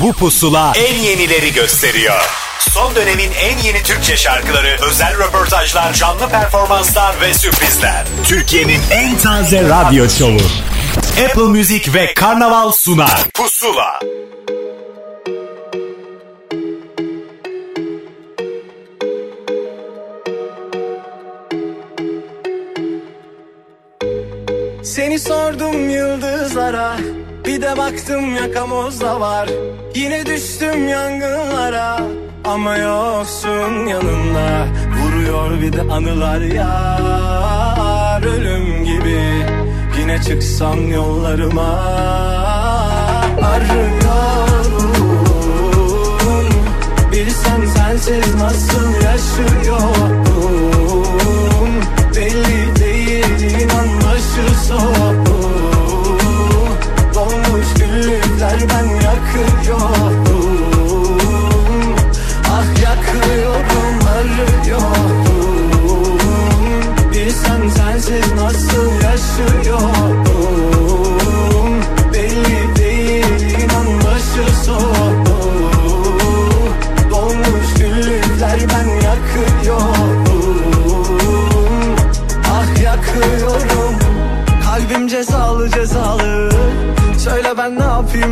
Bu pusula en yenileri gösteriyor. Son dönemin en yeni Türkçe şarkıları, özel röportajlar, canlı performanslar ve sürprizler. Türkiye'nin en taze radyo şovu. Apple Music ve Karnaval sunar. Pusula. Seni sordum yıldızlara Bir de baktım yakamozda var Yine düştüm yangınlara Ama yoksun yanımda. Vuruyor bir de anılar yar Ölüm gibi. Yine çıksam yollarıma Arıyorum. Bilsem sensiz nasıl yaşıyorum Belli değil inan başı soğuk ben yakıyorum. Ah yakıyorum arıyorum Bilsem sensiz nasıl yaşıyorum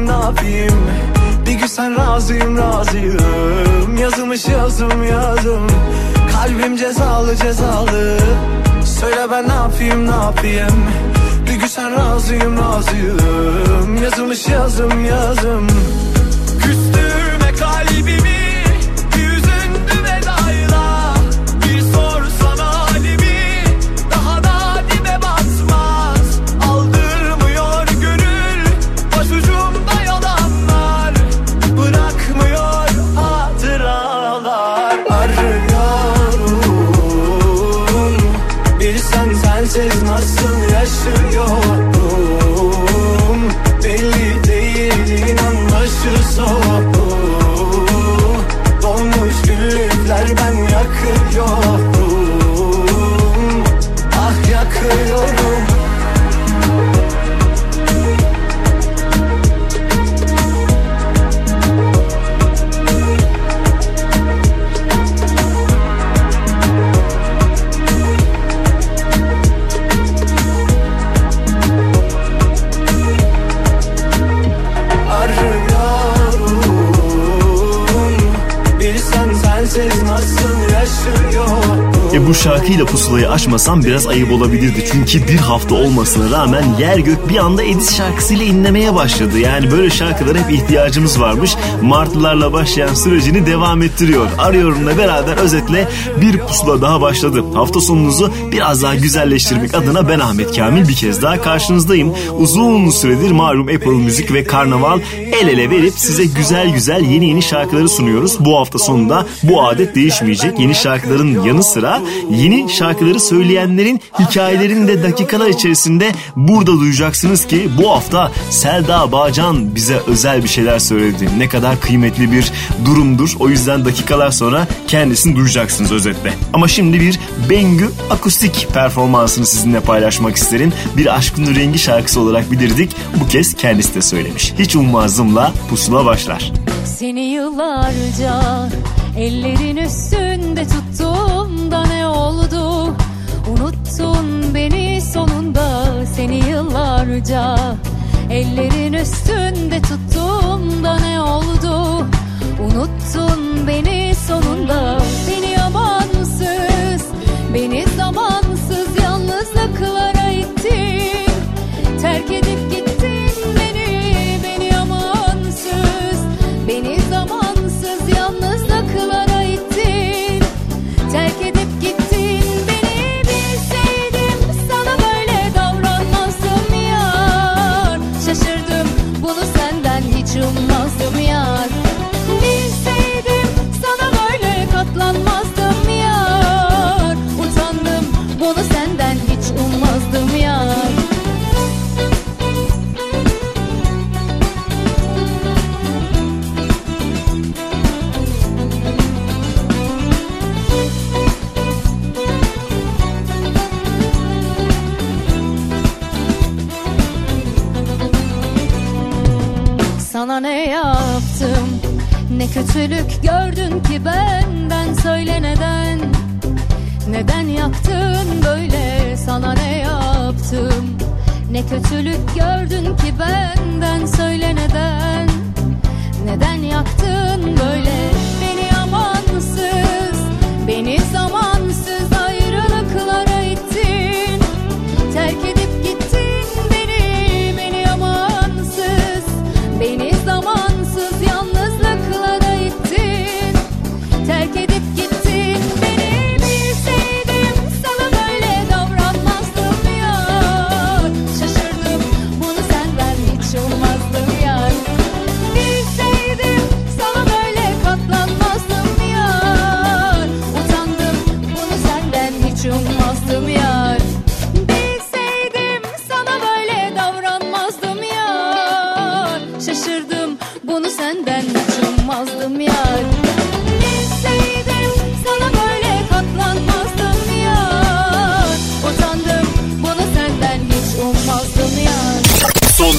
ne yapayım? Bir gün sen razıyım razıyım. Yazılmış yazım yazım Kalbim cezalı cezalı. Söyle ben ne yapayım ne yapayım? Bir gün sen razıyım razıyım. Yazılmış yazım yazım Küstürme kalbimi şarkıyla pusulayı açmasam biraz ayıp olabilirdi. Çünkü bir hafta olmasına rağmen yer gök bir anda Edis şarkısıyla inlemeye başladı. Yani böyle şarkılara hep ihtiyacımız varmış. Martılarla başlayan sürecini devam ettiriyor. Arıyorum'la beraber özetle bir pusula daha başladı. Hafta sonunuzu biraz daha güzelleştirmek adına ben Ahmet Kamil bir kez daha karşınızdayım. Uzun süredir malum Apple Müzik ve Karnaval el ele verip size güzel güzel yeni yeni şarkıları sunuyoruz. Bu hafta sonunda bu adet değişmeyecek. Yeni şarkıların yanı sıra yeni şarkıları söyleyenlerin hikayelerini de dakikalar içerisinde burada duyacaksınız ki bu hafta Selda Bağcan bize özel bir şeyler söyledi. Ne kadar kıymetli bir durumdur. O yüzden dakikalar sonra kendisini duyacaksınız özetle. Ama şimdi bir Bengü akustik performansını sizinle paylaşmak isterim. Bir Aşkın Rengi şarkısı olarak bilirdik. Bu kez kendisi de söylemiş. Hiç ummazımla pusula başlar. Seni yıllarca ellerin üstünde tuttum da ne oldu? Unuttun beni sonunda seni yıllarca ellerin üstünde tuttum da ne oldu? Unuttun beni sonunda beni amansız beni yaptım? Ne kötülük gördün ki benden? Söyle neden? Neden yaktın böyle? Sana ne yaptım? Ne kötülük gördün ki benden? Söyle neden? Neden yaktın böyle? Beni amansız Beni zamansız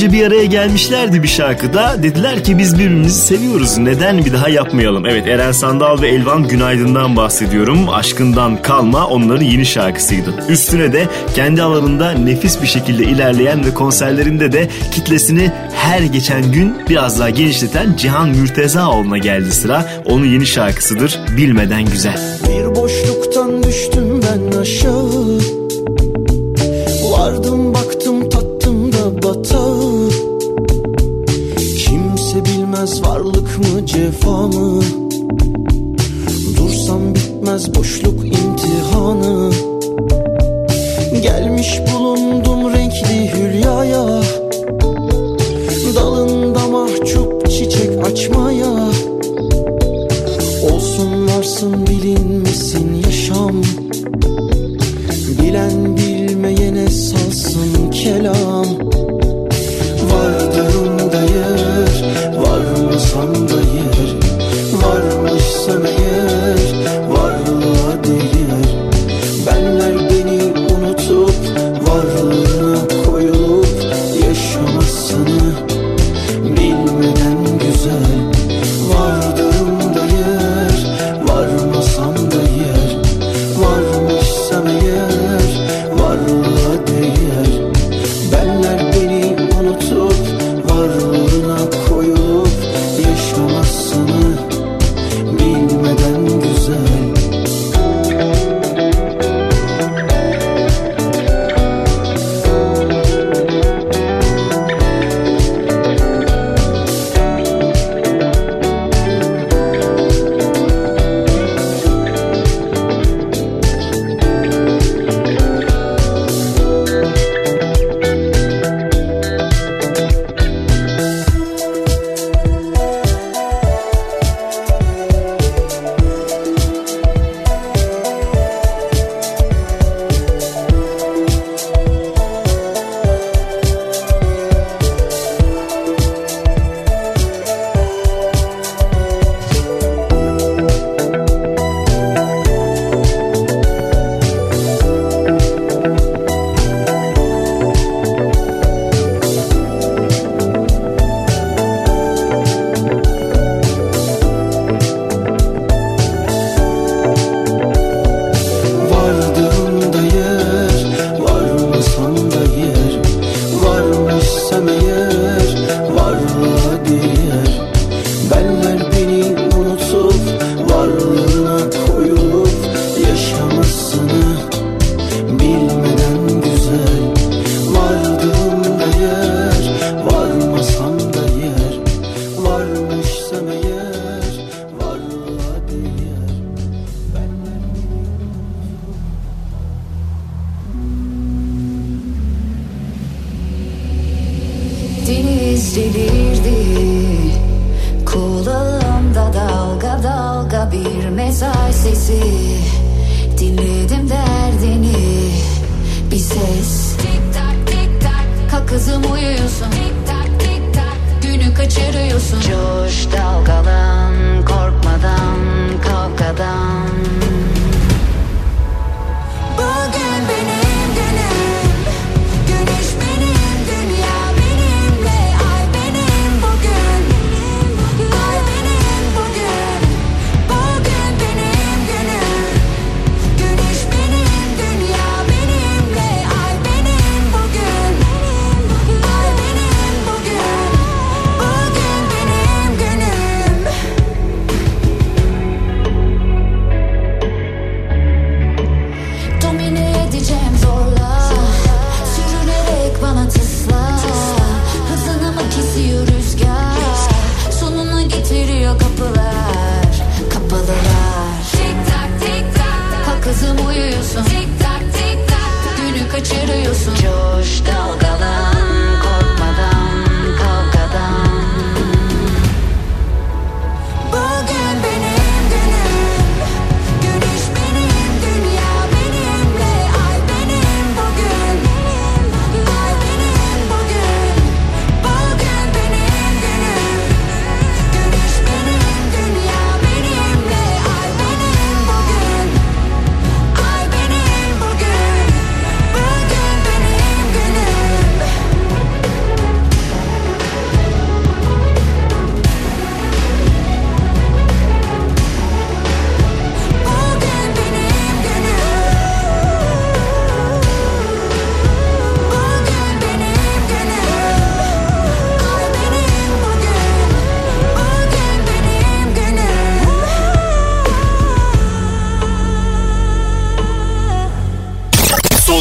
önce bir araya gelmişlerdi bir şarkıda. Dediler ki biz birbirimizi seviyoruz. Neden bir daha yapmayalım? Evet Eren Sandal ve Elvan Günaydın'dan bahsediyorum. Aşkından kalma onların yeni şarkısıydı. Üstüne de kendi alanında nefis bir şekilde ilerleyen ve konserlerinde de kitlesini her geçen gün biraz daha genişleten Cihan Mürtezaoğlu'na geldi sıra. Onun yeni şarkısıdır Bilmeden Güzel. Bir boşluktan düştüm ben aşağı Vardım Vefalık mı cefa mı? Dursam bitmez boşluk imtihanı. Gelmiş bulun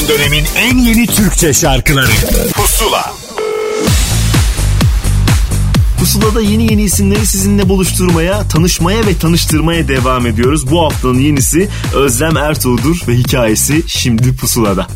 dönemin en yeni Türkçe şarkıları Pusula Pusula'da yeni yeni isimleri sizinle buluşturmaya, tanışmaya ve tanıştırmaya devam ediyoruz. Bu haftanın yenisi Özlem Ertuğ'dur ve hikayesi şimdi Pusula'da.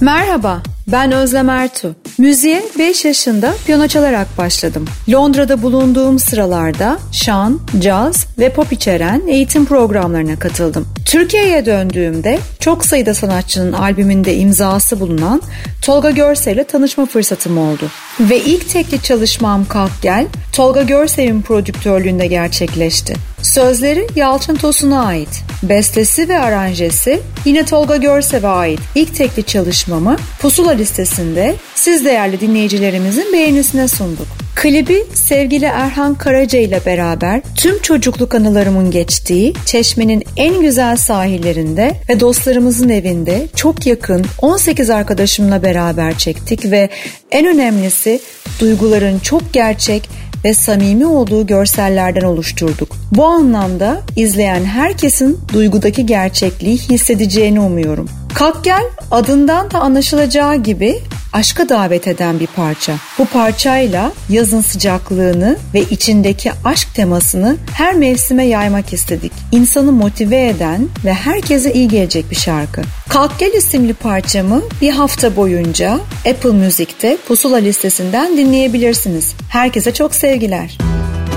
Merhaba, ben Özlem Ertuğ. Müziğe 5 yaşında piyano çalarak başladım. Londra'da bulunduğum sıralarda şan, caz ve pop içeren eğitim programlarına katıldım. Türkiye'ye döndüğümde çok sayıda sanatçının albümünde imzası bulunan Tolga Görsel'le tanışma fırsatım oldu. Ve ilk tekli çalışmam Kalk Gel, Tolga Görsel'in prodüktörlüğünde gerçekleşti. Sözleri Yalçın Tosun'a ait. Bestesi ve aranjesi yine Tolga Görsev'e ait ilk tekli çalışmamı Pusula listesinde siz değerli dinleyicilerimizin beğenisine sunduk. Klibi sevgili Erhan Karaca ile beraber tüm çocukluk anılarımın geçtiği Çeşme'nin en güzel sahillerinde ve dostlarımızın evinde çok yakın 18 arkadaşımla beraber çektik ve en önemlisi duyguların çok gerçek ve samimi olduğu görsellerden oluşturduk. Bu anlamda izleyen herkesin duygudaki gerçekliği hissedeceğini umuyorum. Kalk Gel adından da anlaşılacağı gibi aşka davet eden bir parça. Bu parçayla yazın sıcaklığını ve içindeki aşk temasını her mevsime yaymak istedik. İnsanı motive eden ve herkese iyi gelecek bir şarkı. Kalk Gel isimli parçamı bir hafta boyunca Apple Music'te Pusula listesinden dinleyebilirsiniz. Herkese çok sevgiler. Ümidim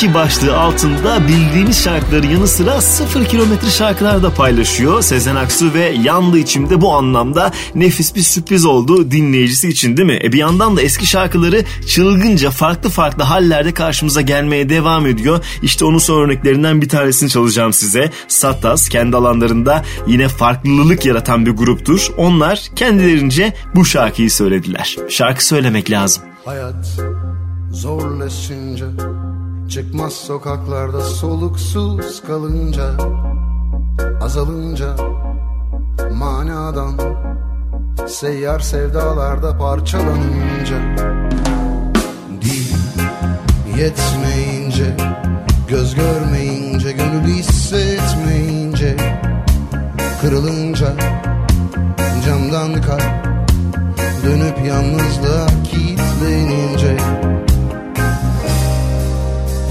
2 başlığı altında bildiğimiz şarkıları yanı sıra 0 kilometre şarkılar da paylaşıyor. Sezen Aksu ve Yandı içimde bu anlamda nefis bir sürpriz oldu dinleyicisi için değil mi? E bir yandan da eski şarkıları çılgınca farklı farklı hallerde karşımıza gelmeye devam ediyor. İşte onun son örneklerinden bir tanesini çalacağım size. Sattas kendi alanlarında yine farklılık yaratan bir gruptur. Onlar kendilerince bu şarkıyı söylediler. Şarkı söylemek lazım. Hayat zorlaşınca Çıkmaz sokaklarda soluksuz kalınca Azalınca manadan Seyyar sevdalarda parçalanınca. Dil yetmeyince Göz görmeyince Gönül hissetmeyince Kırılınca Camdan kalp Dönüp yalnızlığa kilitlenince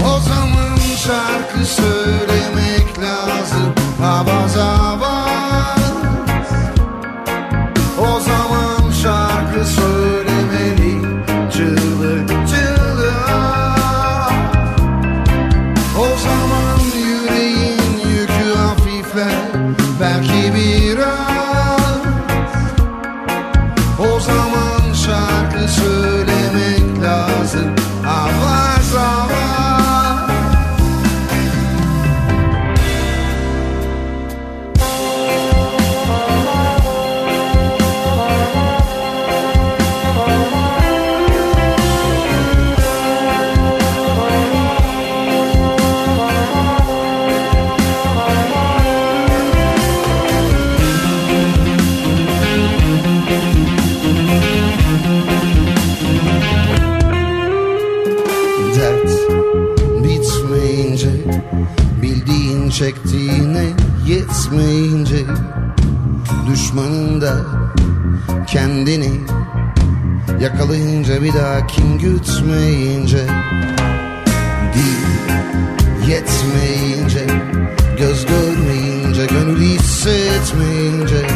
O zaman şarkı söylemek lazım. Avaz avaz Düşmanın da kendini Yakalayınca bir daha kim gütmeyince Değil yetmeyince Göz görmeyince Gönül hissetmeyince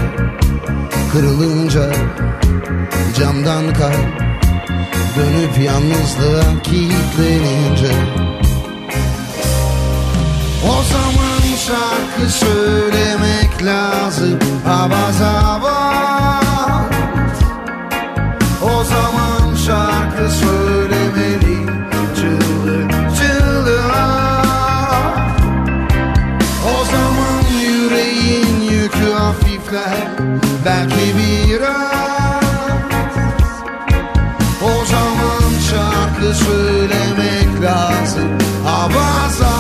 Kırılınca Camdan kay Dönüp yalnızlığa kilitlenince. O zaman şarkı söylemek Avaz avaz O zaman şarkı söylemeli Çığlık çığlığa O zaman yüreğin yükü hafifler Belki biraz O zaman şarkı söylemek lazım Avaz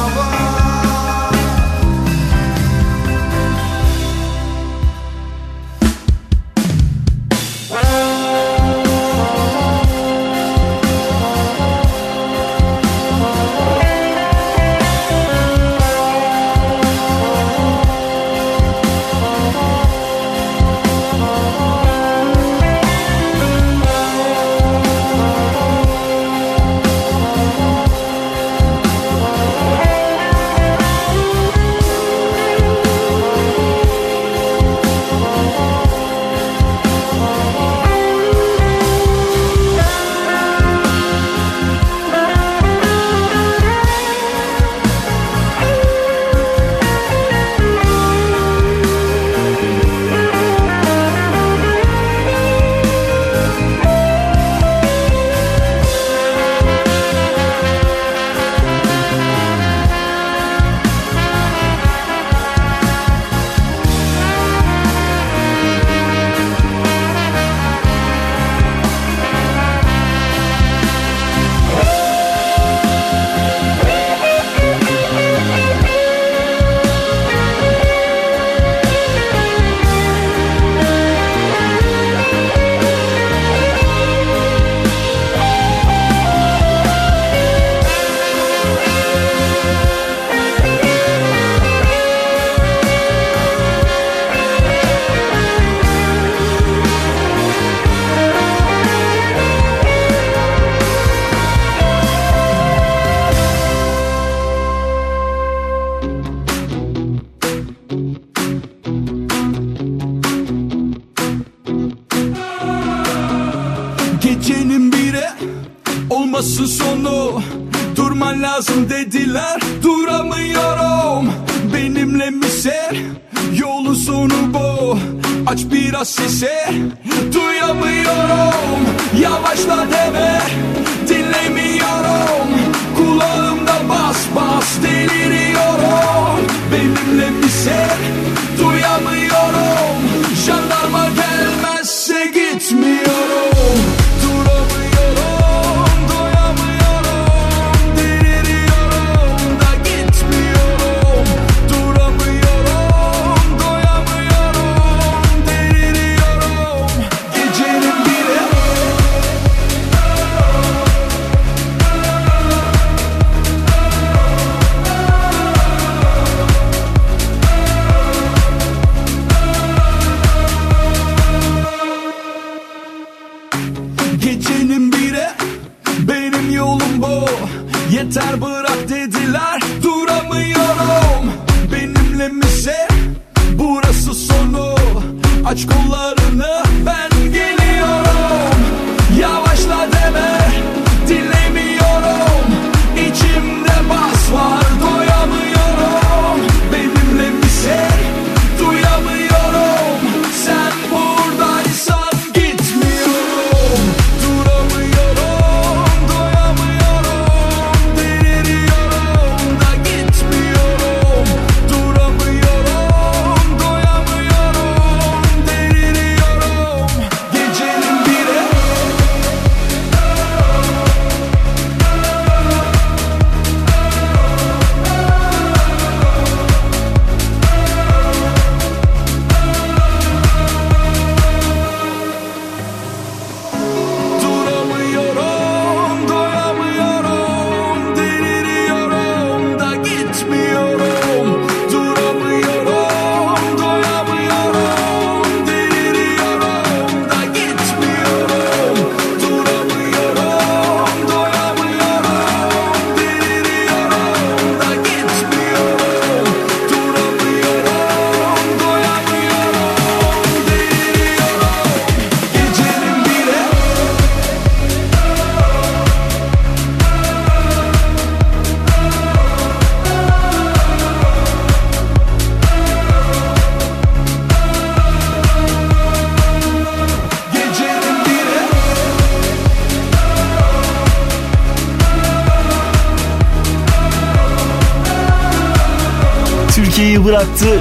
Aç kollarını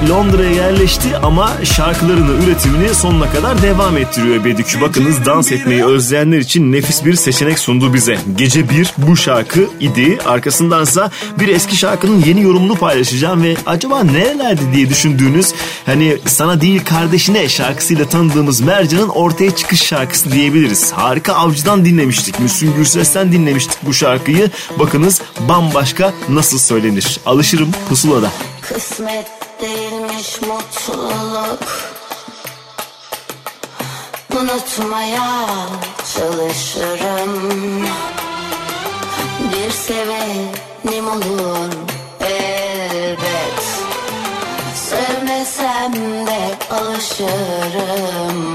Londra'ya yerleşti ama şarkılarını, üretimini sonuna kadar devam ettiriyor Bedük. Bakınız dans etmeyi özleyenler için nefis bir seçenek sundu bize. Gece bir bu şarkı idi. Arkasındansa bir eski şarkının yeni yorumunu paylaşacağım ve acaba nerelerde diye düşündüğünüz hani sana değil kardeşine şarkısıyla tanıdığımız Mercan'ın ortaya çıkış şarkısı diyebiliriz. Harika Avcı'dan dinlemiştik. Müslüm Gürses'ten dinlemiştik bu şarkıyı. Bakınız bambaşka nasıl söylenir. Alışırım pusulada. Kısmet değilmiş mutluluk Unutmaya çalışırım. Bir sevenim olur elbet. Sevmesem de alışırım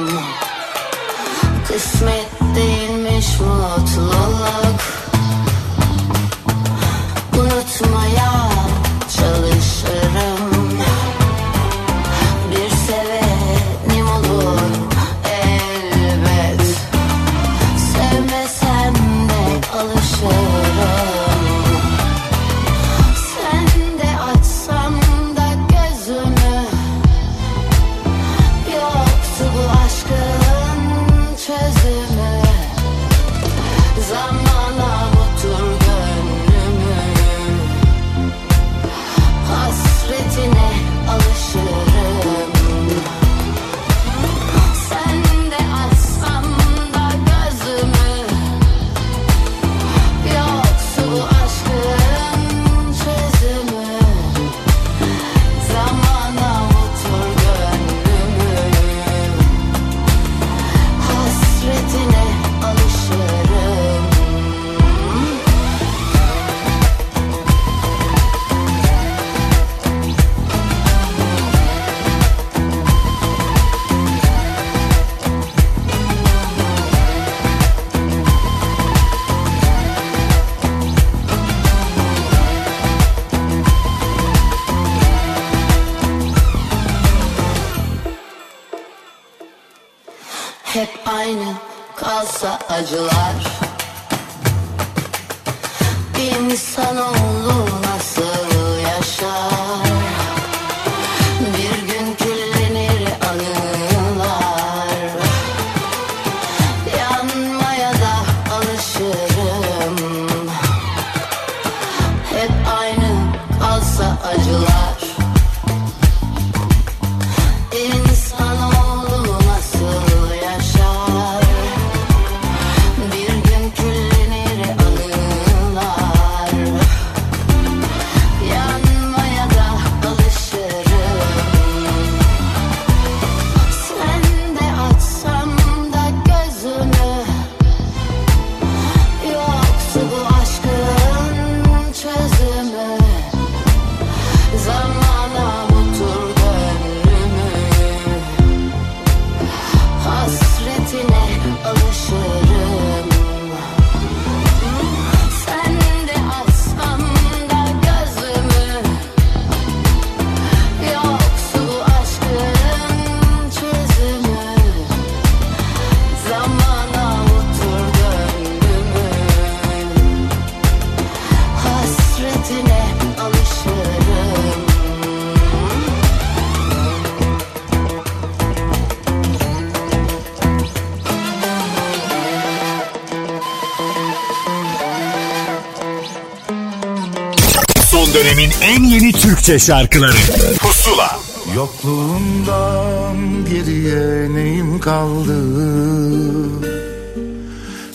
Türkçe şarkıları. Pusula. Yokluğundan geriye neyim kaldı?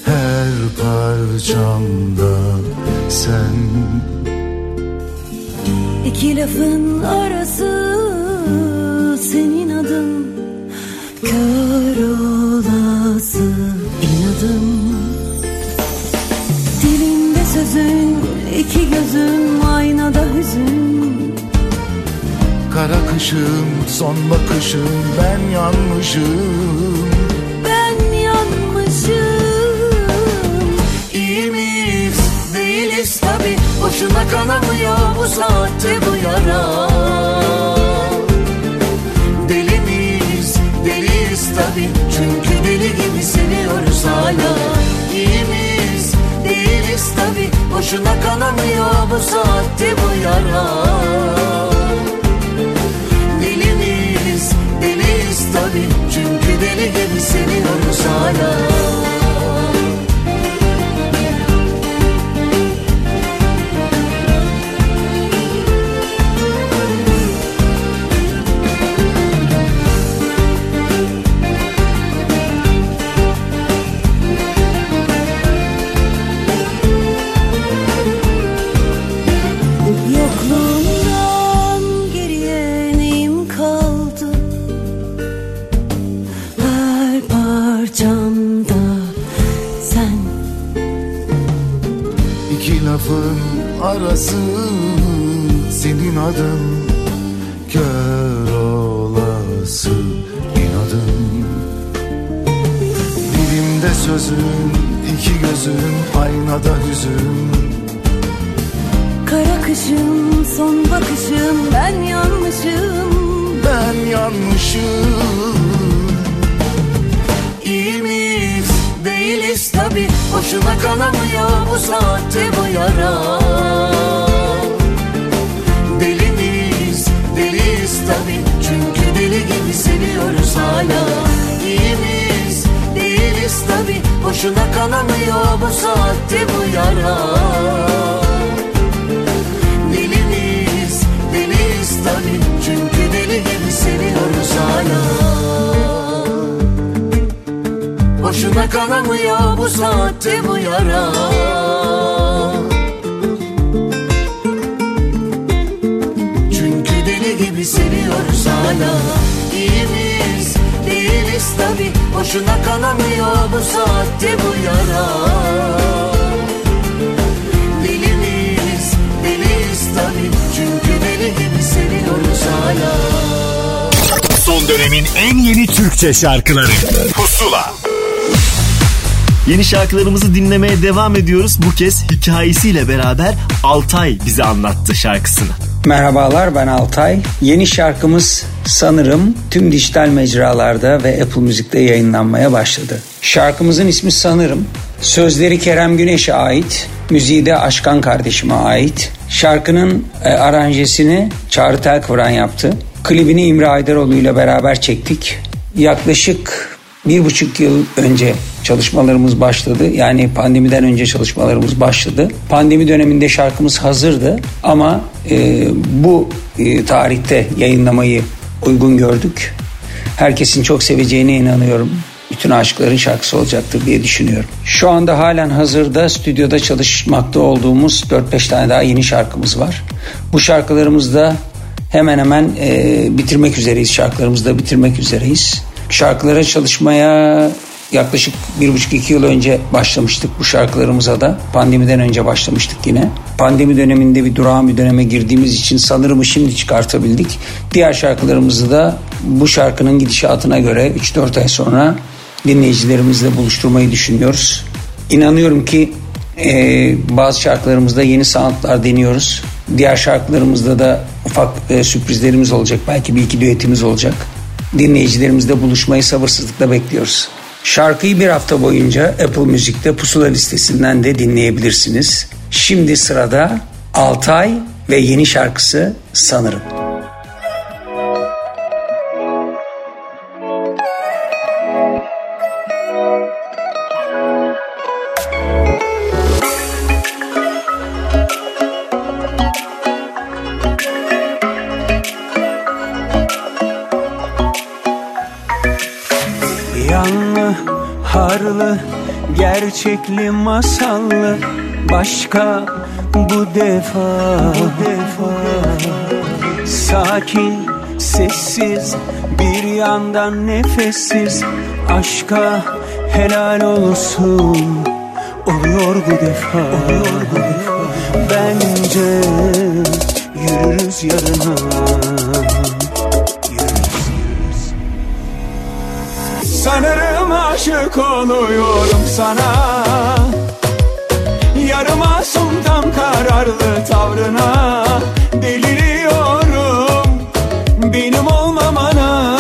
Her parçamda sen. İki lafın arası senin adın. Kör olası inadım Dilinde sözün iki gözüm Kara kışım son bakışım ben yanmışım. Ben yanmışım. İyi miyiz? Değiliz tabi Boşuna kanamıyor bu saatte bu yara. Deli miyiz? Deliyiz tabi Çünkü deli gibi seviyoruz hala. İyi miyiz? Değiliz tabi Boşuna kanamıyor bu saatte bu yara tabi Çünkü deli gibi seviyoruz hala adın Kör olası inadın. Dilimde sözün iki gözün aynada hüzün. Kara kışım son bakışım ben yanmışım. Ben yanmışım. İyi miyiz? Değiliz tabi Boşuna kanamıyor bu saatte bu yara deli gibi seviyoruz hala. İyi miyiz değiliz tabi Boşuna kanamıyor bu saatte bu yara. Deli miyiz deliyiz tabi Çünkü deli gibi seviyoruz hala. Boşuna kanamıyor bu saatte bu yara gibi seviyoruz hala. İyi miyiz değiliz tabi Boşuna kanamıyor bu saatte bu yara. Deli miyiz deliyiz tabi Çünkü deli gibi seviyoruz hala. Son dönemin en yeni Türkçe şarkıları. Pusula. Yeni şarkılarımızı dinlemeye devam ediyoruz. Bu kez hikayesiyle beraber Altay bize anlattı şarkısını. Merhabalar ben Altay. Yeni şarkımız sanırım tüm dijital mecralarda ve Apple Müzik'te yayınlanmaya başladı. Şarkımızın ismi Sanırım. Sözleri Kerem Güneş'e ait, müziği de Aşkan kardeşime ait. Şarkının e, aranjesini Çağrı Telkıvran yaptı. Klibini İmre Aydaroğlu ile beraber çektik. Yaklaşık bir buçuk yıl önce çalışmalarımız başladı. Yani pandemiden önce çalışmalarımız başladı. Pandemi döneminde şarkımız hazırdı ama e, bu e, tarihte yayınlamayı uygun gördük. Herkesin çok seveceğine inanıyorum. Bütün aşıkların şarkısı olacaktır diye düşünüyorum. Şu anda halen hazırda stüdyoda çalışmakta olduğumuz 4-5 tane daha yeni şarkımız var. Bu şarkılarımızda hemen hemen e, bitirmek üzereyiz. Şarkılarımızı da bitirmek üzereyiz. Şarkılara çalışmaya yaklaşık bir buçuk iki yıl önce başlamıştık bu şarkılarımıza da. Pandemiden önce başlamıştık yine. Pandemi döneminde bir durağan bir döneme girdiğimiz için sanırım şimdi çıkartabildik. Diğer şarkılarımızı da bu şarkının gidişatına göre 3-4 ay sonra dinleyicilerimizle buluşturmayı düşünüyoruz. İnanıyorum ki e, bazı şarkılarımızda yeni sanatlar deniyoruz. Diğer şarkılarımızda da ufak e, sürprizlerimiz olacak. Belki bir iki düetimiz olacak. Dinleyicilerimizle buluşmayı sabırsızlıkla bekliyoruz. Şarkıyı bir hafta boyunca Apple Müzik'te pusula listesinden de dinleyebilirsiniz. Şimdi sırada Altay ve yeni şarkısı Sanırım. Gerçekli masallı Başka bu defa. Bu defa Sakin, sessiz Bir yandan nefessiz Aşka helal olsun. Oluyor bu defa. Oluyor bu defa Bence yürürüz. Yarına Sanırım aşık oluyorum sana. Yarım masum tam kararlı tavrına Deliriyorum. Benim olmamana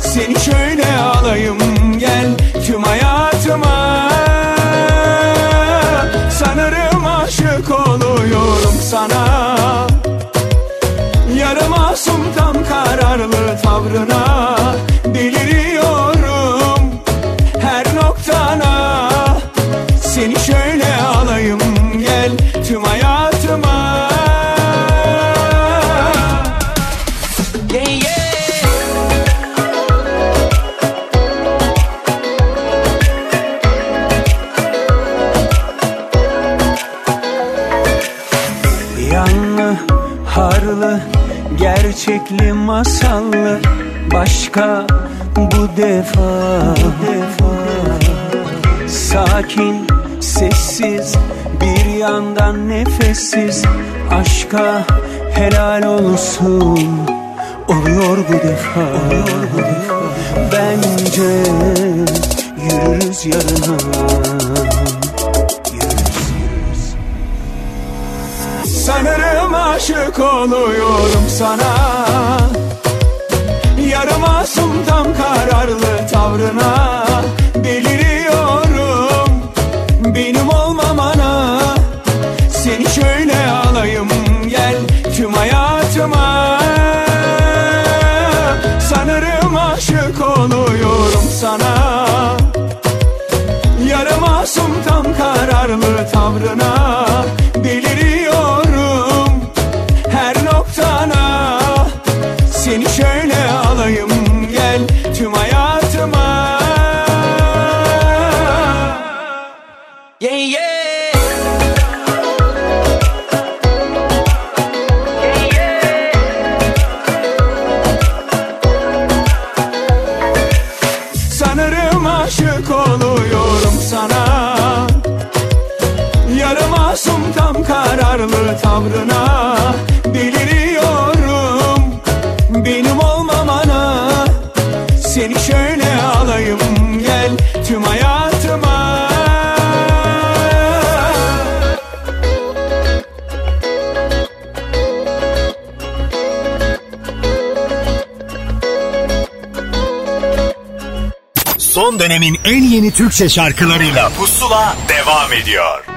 Seni şöyle alayım gel tüm hayatıma. Sanırım aşık oluyorum sana nefessiz Aşka helal olsun Oluyor bu defa. Bence yürürüz yarına. Sanırım aşık oluyorum sana Yarım masum tam kararlı tavrına kararlı dönemin en yeni Türkçe şarkılarıyla Pusula devam ediyor.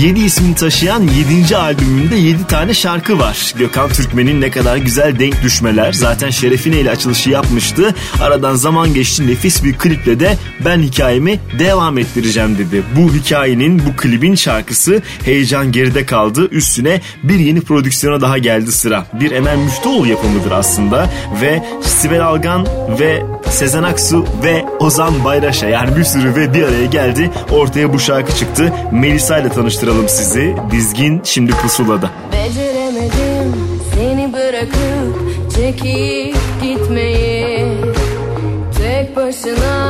7 ismini taşıyan 7. albümünde 7 tane şarkı var. Gökhan Türkmen'in ne kadar güzel denk düşmeler. Zaten Şerefine ile açılışı yapmıştı. Aradan zaman geçti nefis bir kliple de ben hikayemi devam ettireceğim dedi. Bu hikayenin, bu klibin şarkısı heyecan geride kaldı. Üstüne bir yeni prodüksiyona daha geldi sıra. Bir Emel Müftüoğlu yapımıdır aslında ve Sibel Algan ve Sezen Aksu ve Ozan Bayraş'a yani bir sürü ve bir araya geldi. Ortaya bu şarkı çıktı. Melisa ile tanıştıralım sizi. Dizgin şimdi pusulada. Beceremedim seni bırakıp çekip gitmeyi tek başına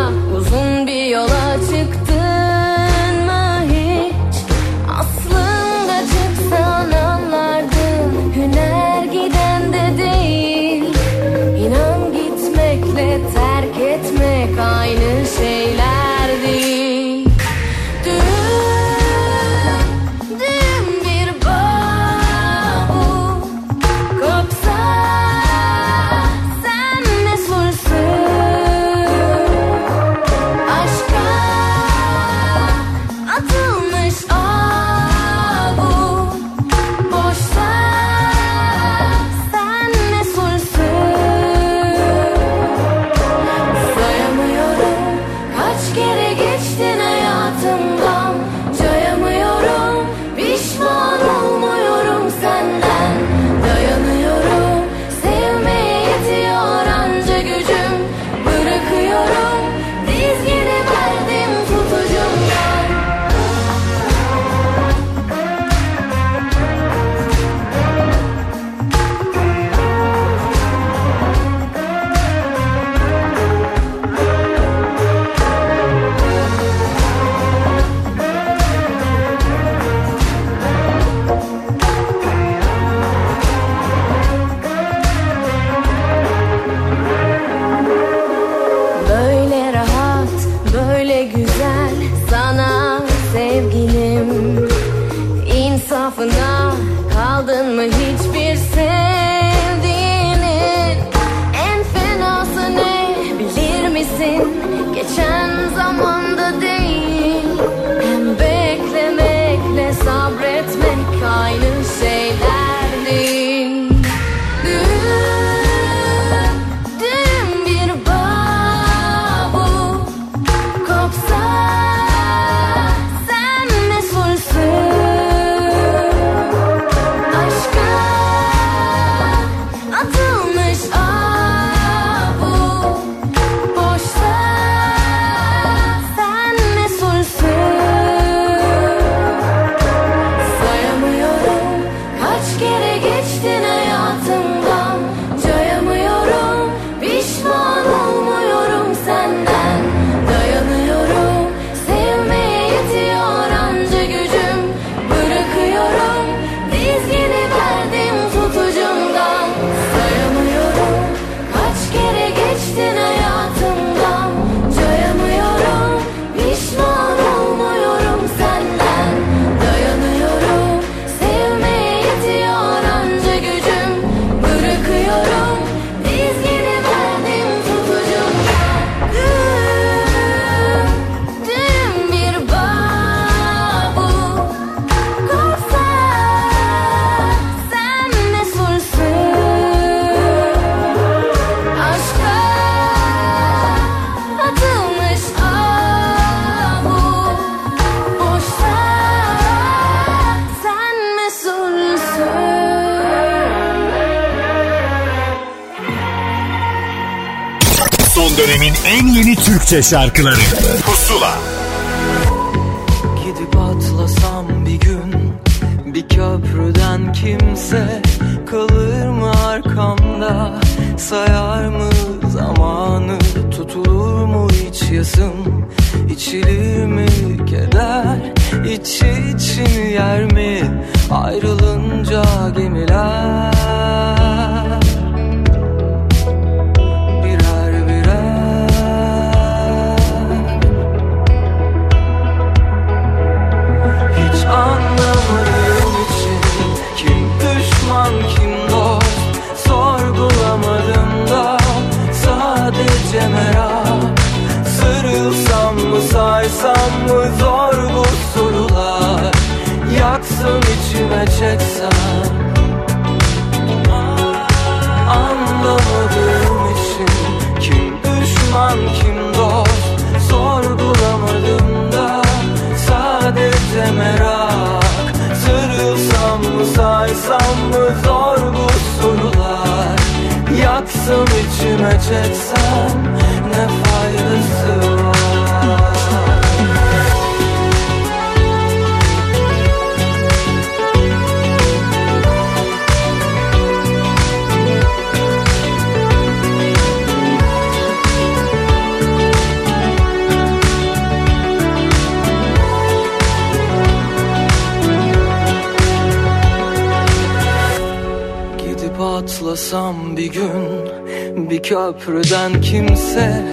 Türkçe şarkıları. ser.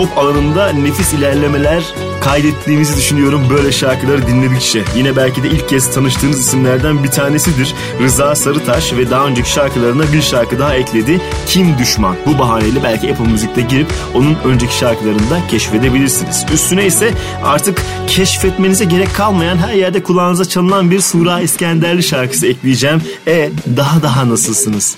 pop alanında nefis ilerlemeler kaydettiğimizi düşünüyorum böyle şarkıları dinledikçe. Yine belki de ilk kez tanıştığınız isimlerden bir tanesidir. Rıza Sarıtaş ve daha önceki şarkılarına bir şarkı daha ekledi. Kim Düşman? Bu bahaneyle belki Apple Müzik'te girip onun önceki şarkılarını da keşfedebilirsiniz. Üstüne ise artık keşfetmenize gerek kalmayan her yerde kulağınıza çalınan bir Sura İskenderli şarkısı ekleyeceğim. E daha daha nasılsınız?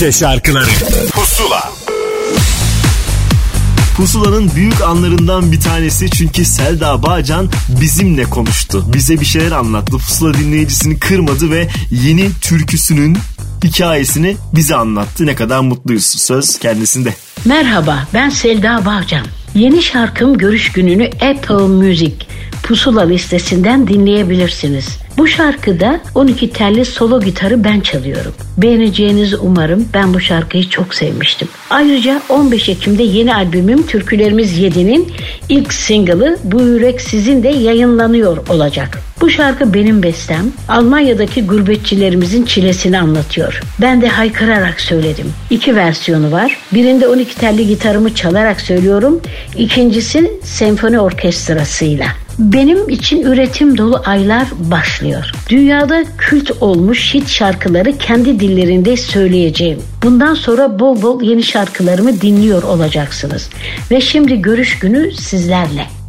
Türkçe şarkıları Pusula Pusula'nın büyük anlarından bir tanesi çünkü Selda Bağcan bizimle konuştu. Bize bir şeyler anlattı. Pusula dinleyicisini kırmadı ve yeni türküsünün hikayesini bize anlattı. Ne kadar mutluyuz. Söz kendisinde. Merhaba ben Selda Bağcan. Yeni şarkım Görüş Günü'nü Apple Music Pusula listesinden dinleyebilirsiniz. Bu şarkıda 12 telli solo gitarı ben çalıyorum. Beğeneceğinizi umarım. Ben bu şarkıyı çok sevmiştim. Ayrıca 15 Ekim'de yeni albümüm Türkülerimiz 7'nin ilk single'ı Bu Yürek Sizin de yayınlanıyor olacak. Bu şarkı benim bestem. Almanya'daki gurbetçilerimizin çilesini anlatıyor. Ben de haykırarak söyledim. İki versiyonu var. Birinde 12 telli gitarımı çalarak söylüyorum. İkincisi senfoni orkestrasıyla. Benim için üretim dolu aylar başlıyor. Dünyada kült olmuş hit şarkıları kendi dillerinde söyleyeceğim. Bundan sonra bol bol yeni şarkılarımı dinliyor olacaksınız. Ve şimdi görüş günü sizlerle.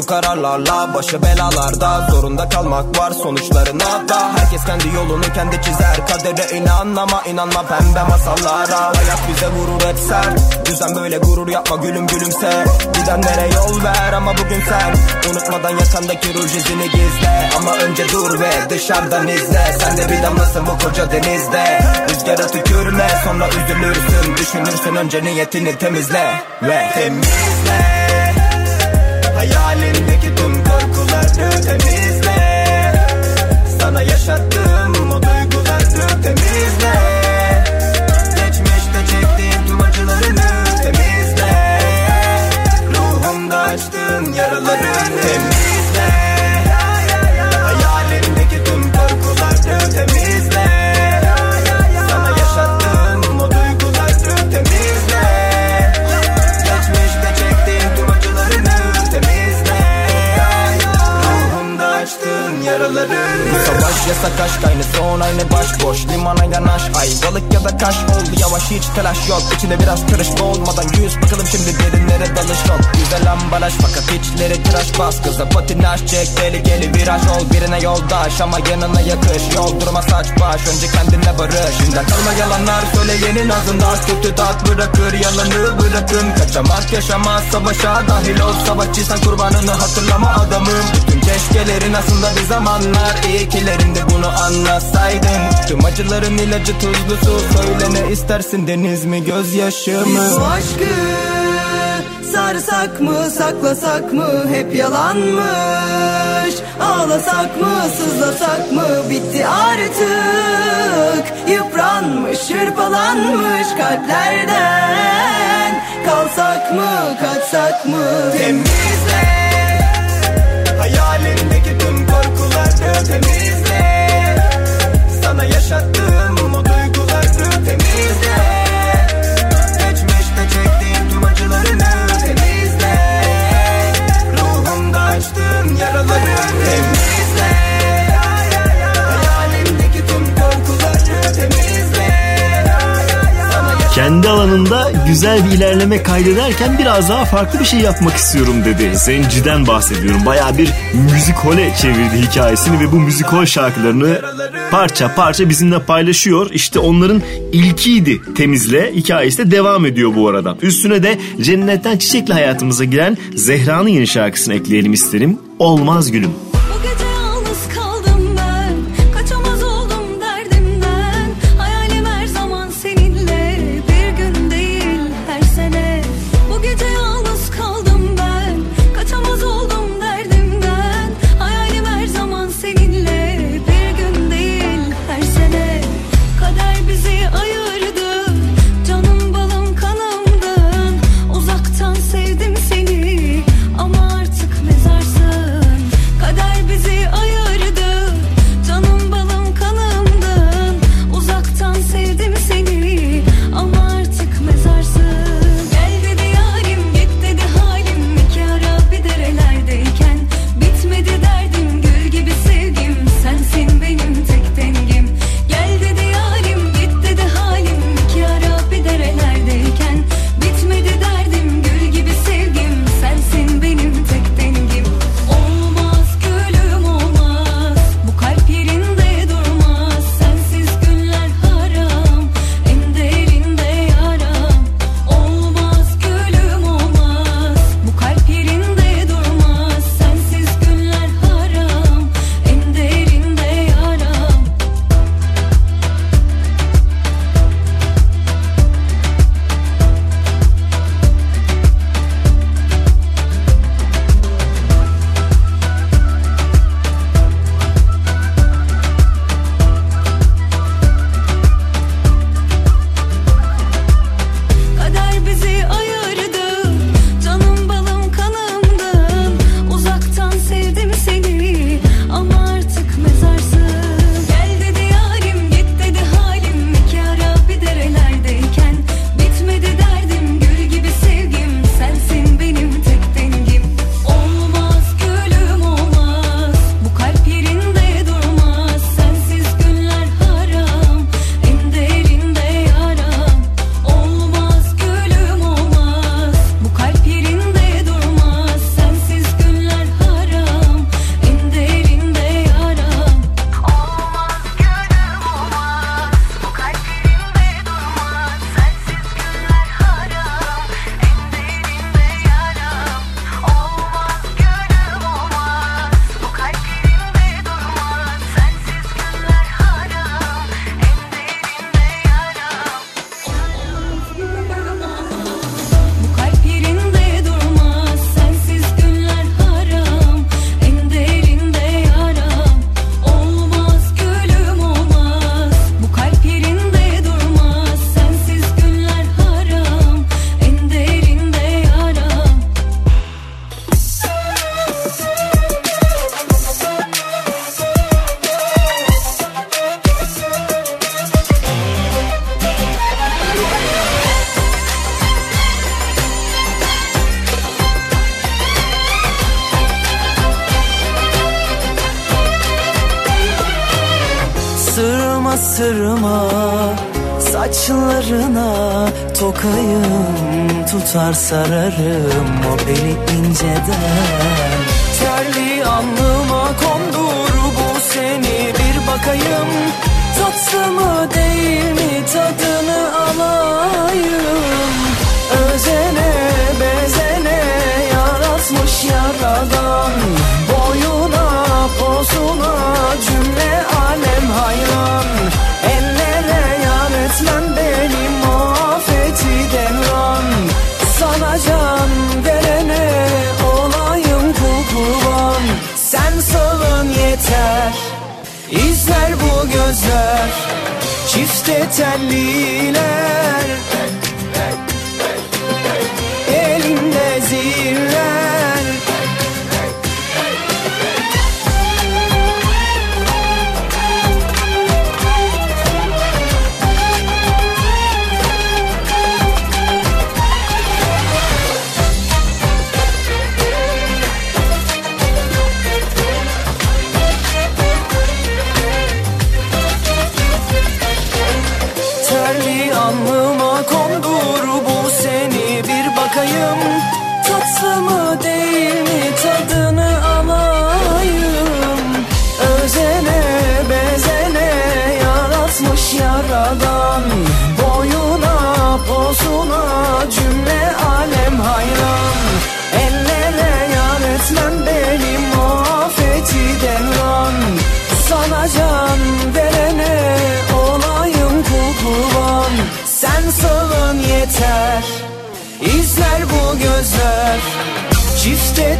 Kötü kararlarla Başı belalarda zorunda kalmak var sonuçlarına da. Herkes kendi yolunu kendi çizer Kadere inan ama inanma pembe masallara. Hayat bize vurur hep sert Düzen böyle gurur yapma gülüm gülümse. Gidenlere yol ver ama bugün sen Unutmadan yakandaki ruj izini gizle. Ama önce dur ve dışarıdan izle Sen de bir damlasın bu koca denizde. Rüzgara tükürme sonra üzülürsün Düşünürsün önce niyetini temizle Ve temizle Bu savaş yasak aşk aynı son aynı başboş Limana yanaş ay. Balık ya da kaş oldu yavaş hiç telaş yok. İçinde biraz karışma olmadan yüz. Bakalım şimdi derinlere dalış yok. Güzel ambalaj fakat içleri tıraş bas. Kıza patinaj çek tehlikeli viraj ol. Birine yoldaş ama yanına yakış. Yol durma saç baş önce kendine barış. Şimdiden kalma yalanlar söyleyenin ağzında. Kötü tat bırakır yalanı bırakın. Kaçamak yaşamaz savaşa dahil ol. Savaşçıysan kurbanını hatırlama adamım. Bütün keşkelerin aslında bir zamanlar. İyi kilerinde bunu anlasaydın. Tüm acıların ilacı tuzlu su Söyle ne istersin deniz mi gözyaşı mı Biz aşkı sarsak mı saklasak mı? Hep yalanmış. Ağlasak mı sızlasak mı? Bitti artık. Yıpranmış hırpalanmış kalplerden. Kalsak mı kaçsak mı? Temizle Kendi alanında güzel bir ilerleme kaydederken biraz daha farklı bir şey yapmak istiyorum dedi. Zenci'den bahsediyorum. Baya bir müzikole çevirdi hikayesini ve bu müzikol şarkılarını parça parça bizimle paylaşıyor. İşte onların ilkiydi Temizle hikayesi de devam ediyor bu arada. Üstüne de Cennetten Çiçekli hayatımıza giren Zehra'nın yeni şarkısını ekleyelim isterim. Olmaz gülüm.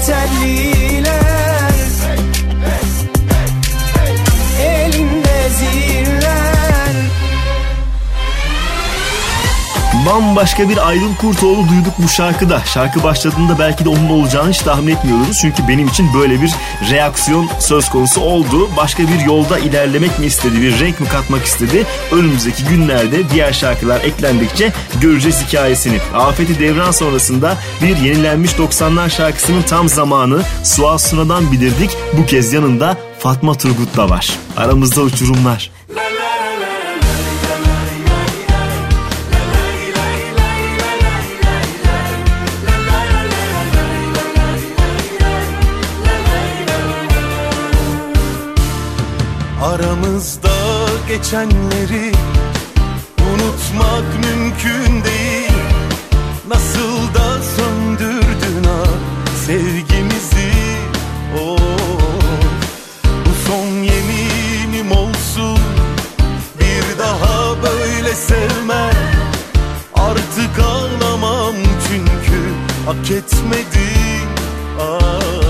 tightly Bambaşka bir Aydın Kurtoğlu duyduk bu şarkıda. Şarkı başladığında belki de onun olacağını hiç tahmin etmiyordunuz. Çünkü benim için böyle bir reaksiyon söz konusu oldu. Başka bir yolda ilerlemek mi istedi, bir renk mi katmak istedi? Önümüzdeki günlerde diğer şarkılar eklendikçe göreceğiz hikayesini. Afeti devran sonrasında bir yenilenmiş 90'lar şarkısının tam zamanı Suat Suna'dan bilirdik. Bu kez yanında Fatma Turgut da var. Aramızda uçurumlar. Aramızda geçenleri unutmak mümkün değil. Nasıl da söndürdün ha sevgimizi? Oh. Bu son yeminim olsun. Bir daha böyle sevmem Artık ağlamam çünkü hak etmedim ah,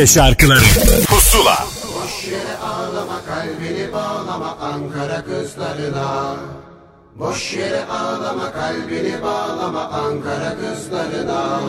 Türkçe şarkıları. Pusula. Boş yere ağlama kalbini bağlama Ankara kızlarına. Boş yere ağlama kalbini bağlama Ankara kızlarına.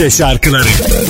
Türkçe şarkıları.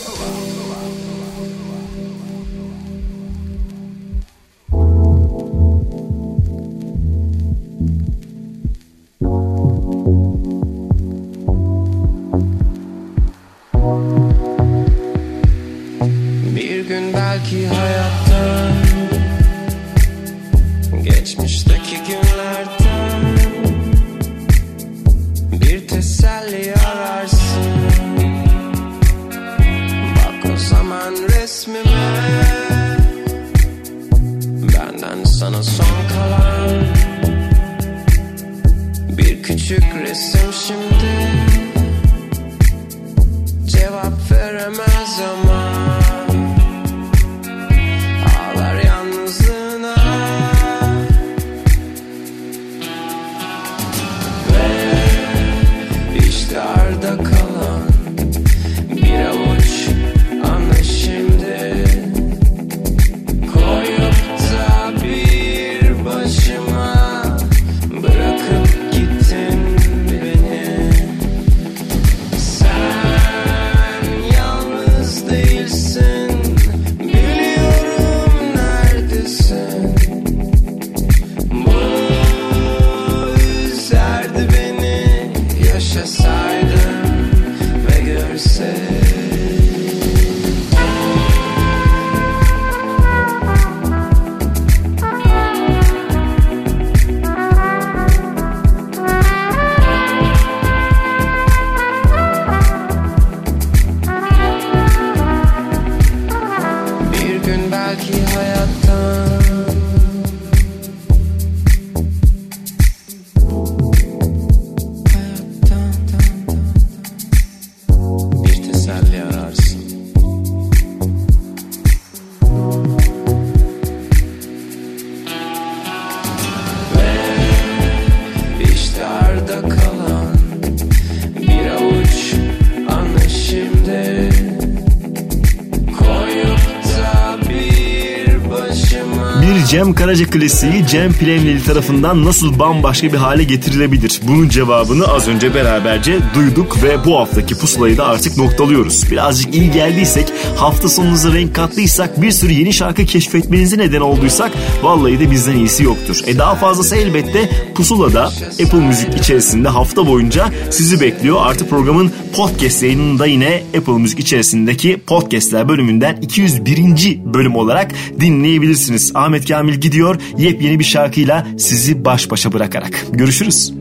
Karaca klasiği Cem Plemleli tarafından nasıl bambaşka bir hale getirilebilir? Bunun cevabını az önce beraberce duyduk ve bu haftaki pusulayı da artık noktalıyoruz. Birazcık iyi geldiysek, hafta sonunuza renk kattıysak, bir sürü yeni şarkı keşfetmenize neden olduysak vallahi de bizden iyisi yoktur. E daha fazlası elbette Pusula'da Apple Müzik içerisinde hafta boyunca sizi bekliyor. Artık programın podcast yayınında yine Apple Müzik içerisindeki podcastler bölümünden 201. bölüm olarak dinleyebilirsiniz. Ahmet Kamil gidiyor yepyeni bir şarkıyla sizi baş başa bırakarak. Görüşürüz.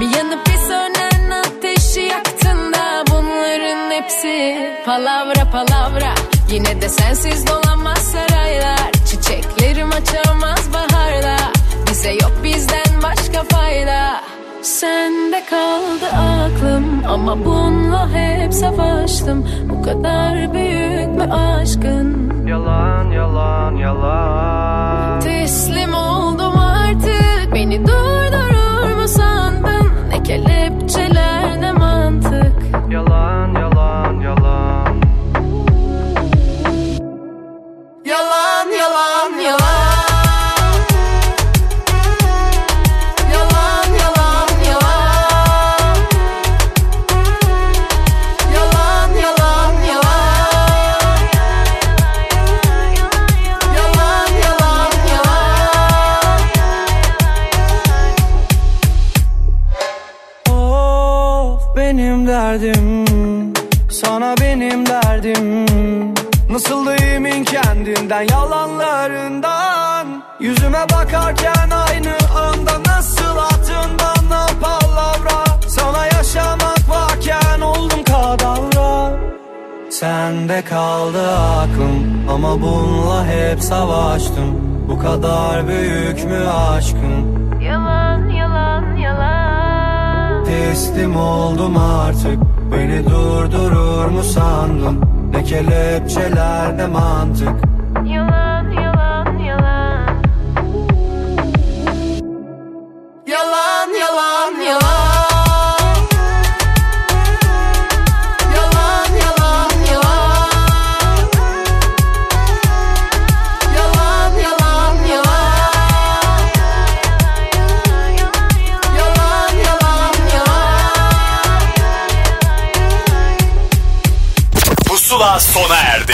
Bir yanıp bir sönen ateşi yaktığında Bunların hepsi palavra palavra. Yine de sensiz dolanmaz saraylar Çiçeklerim açamaz baharda Bize yok bizden başka fayda. Sende kaldı aklım Ama bununla hep savaştım. Bu kadar büyük mü aşkın. Yalan yalan yalan. Teslim oldum artık. Beni Ne kelepçeler kendinden yalanlarından Yüzüme bakarken aynı anda nasıl attın bana palavra Sana yaşamak varken oldum kadavra. Sende kaldı aklım ama bununla hep savaştım. Bu kadar büyük mü aşkın Yalan yalan yalan. Teslim oldum artık Beni durdurur mu sandın? Ne kelepçeler ne mantık Yalan yalan yalan. Yalan yalan yalan. Yalan yalan yalan. Yalan yalan yalan Yalan. Yalan yalan Pusula sona erdi.